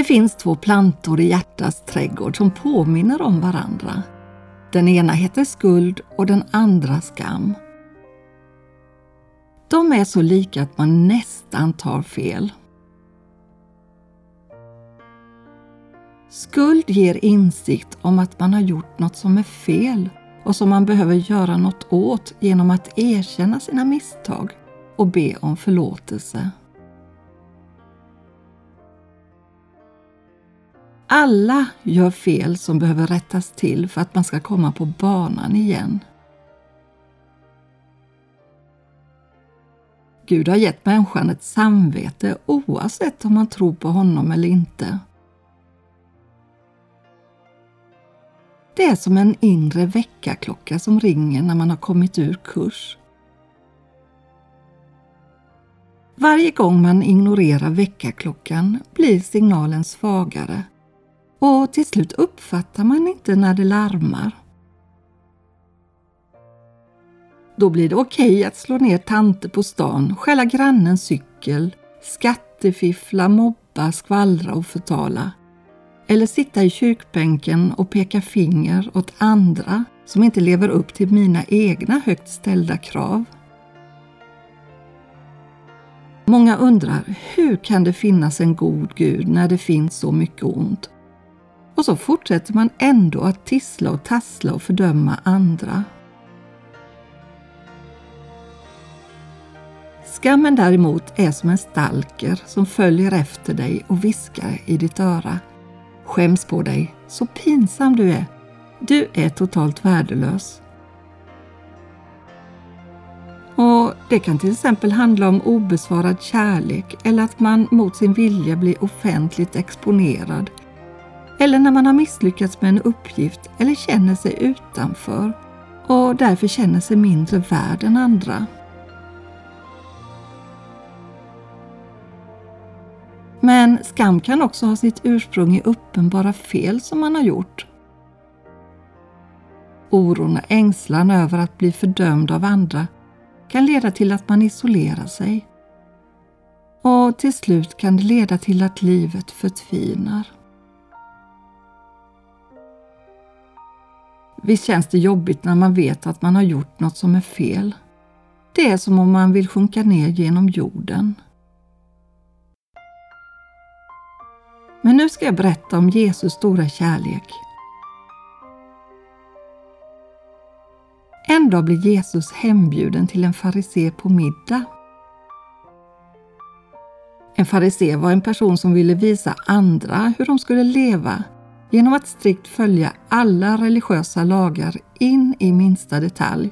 Det finns två plantor i hjärtats trädgård som påminner om varandra. Den ena heter skuld och den andra skam. De är så lika att man nästan tar fel. Skuld ger insikt om att man har gjort något som är fel och som man behöver göra något åt genom att erkänna sina misstag och be om förlåtelse. Alla gör fel som behöver rättas till för att man ska komma på banan igen. Gud har gett människan ett samvete oavsett om man tror på honom eller inte. Det är som en inre väckarklocka som ringer när man har kommit ur kurs. Varje gång man ignorerar väckarklockan blir signalen svagare och till slut uppfattar man inte när det larmar. Då blir det okej okay att slå ner tanter på stan, stjäla grannens cykel, skattefiffla, mobba, skvallra och förtala. Eller sitta i kyrkbänken och peka finger åt andra som inte lever upp till mina egna högt ställda krav. Många undrar, hur kan det finnas en god Gud när det finns så mycket ont? Och så fortsätter man ändå att tissla och tassla och fördöma andra. Skammen däremot är som en stalker som följer efter dig och viskar i ditt öra. Skäms på dig, så pinsam du är. Du är totalt värdelös. Och Det kan till exempel handla om obesvarad kärlek eller att man mot sin vilja blir offentligt exponerad. Eller när man har misslyckats med en uppgift eller känner sig utanför och därför känner sig mindre värd än andra. Men skam kan också ha sitt ursprung i uppenbara fel som man har gjort. Oron och ängslan över att bli fördömd av andra kan leda till att man isolerar sig. Och till slut kan det leda till att livet förtvinar. Visst känns det jobbigt när man vet att man har gjort något som är fel. Det är som om man vill sjunka ner genom jorden. Men nu ska jag berätta om Jesus stora kärlek. En dag blir Jesus hembjuden till en farisé på middag. En farisé var en person som ville visa andra hur de skulle leva genom att strikt följa alla religiösa lagar in i minsta detalj.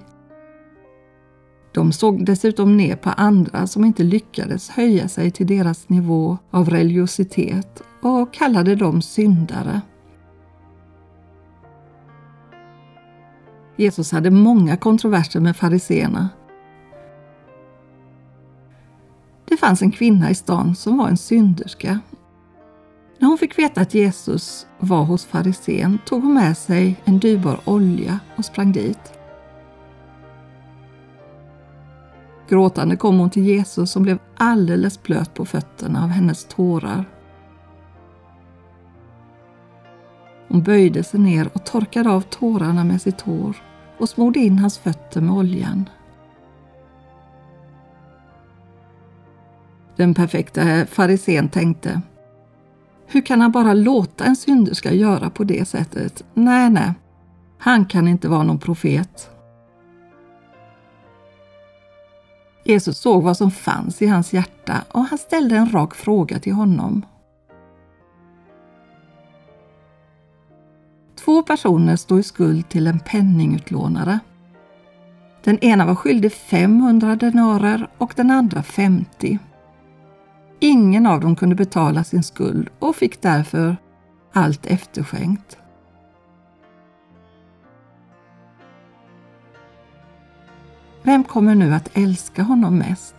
De såg dessutom ner på andra som inte lyckades höja sig till deras nivå av religiositet och kallade dem syndare. Jesus hade många kontroverser med fariseerna. Det fanns en kvinna i stan som var en synderska. När hon fick veta att Jesus var hos farisén tog hon med sig en dyrbar olja och sprang dit. Gråtande kom hon till Jesus som blev alldeles blöt på fötterna av hennes tårar. Hon böjde sig ner och torkade av tårarna med sitt hår och smorde in hans fötter med oljan. Den perfekta farisén tänkte hur kan han bara låta en synderska göra på det sättet? Nej, nej, han kan inte vara någon profet. Jesus såg vad som fanns i hans hjärta och han ställde en rak fråga till honom. Två personer står i skuld till en penningutlånare. Den ena var skyldig 500 denarer och den andra 50. Ingen av dem kunde betala sin skuld och fick därför allt efterskänkt. Vem kommer nu att älska honom mest?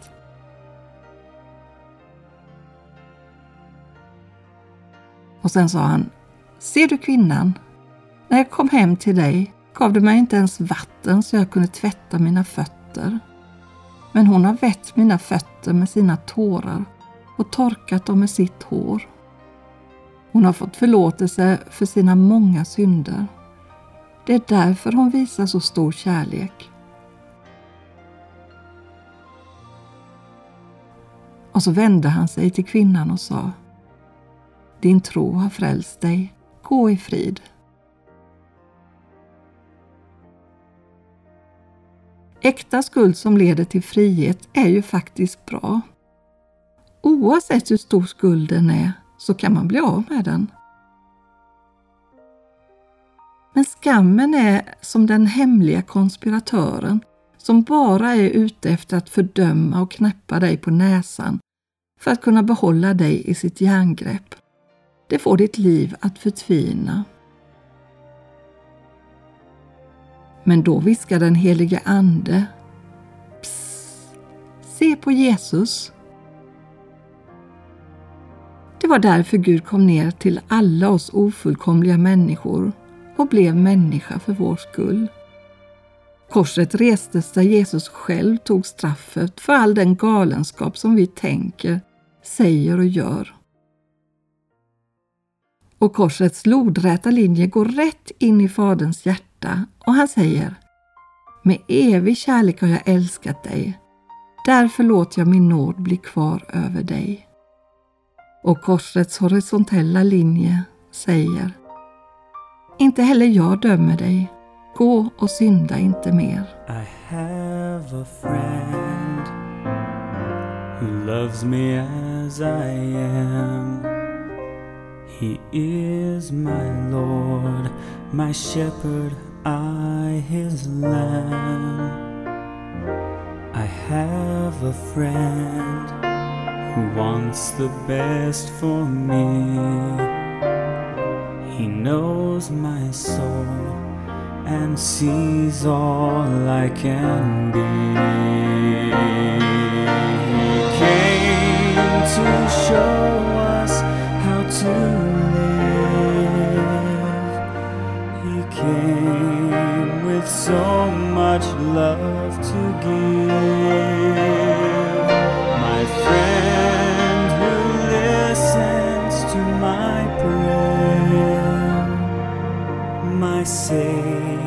Och sen sa han, ser du kvinnan? När jag kom hem till dig gav du mig inte ens vatten så jag kunde tvätta mina fötter. Men hon har vett mina fötter med sina tårar och torkat dem med sitt hår. Hon har fått förlåtelse för sina många synder. Det är därför hon visar så stor kärlek. Och så vände han sig till kvinnan och sa Din tro har frälst dig. Gå i frid. Äkta skuld som leder till frihet är ju faktiskt bra. Oavsett hur stor skulden är så kan man bli av med den. Men skammen är som den hemliga konspiratören som bara är ute efter att fördöma och knäppa dig på näsan för att kunna behålla dig i sitt järngrepp. Det får ditt liv att förtvina. Men då viskar den helige Ande Psst, Se på Jesus. Det var därför Gud kom ner till alla oss ofullkomliga människor och blev människa för vår skull. Korset restes där Jesus själv tog straffet för all den galenskap som vi tänker, säger och gör. Och korsets lodräta linje går rätt in i Faderns hjärta och han säger Med evig kärlek har jag älskat dig. Därför låter jag min nåd bli kvar över dig. Och korsets horisontella linje säger Inte heller jag dömer dig. Gå och synda inte mer. I have a friend who loves me as I am. He is my Lord, my shepherd, I his lamb. I have a friend who wants the best for me. He knows my soul and sees all I can be. He came to show us how to live. He came with so prayer, my Savior.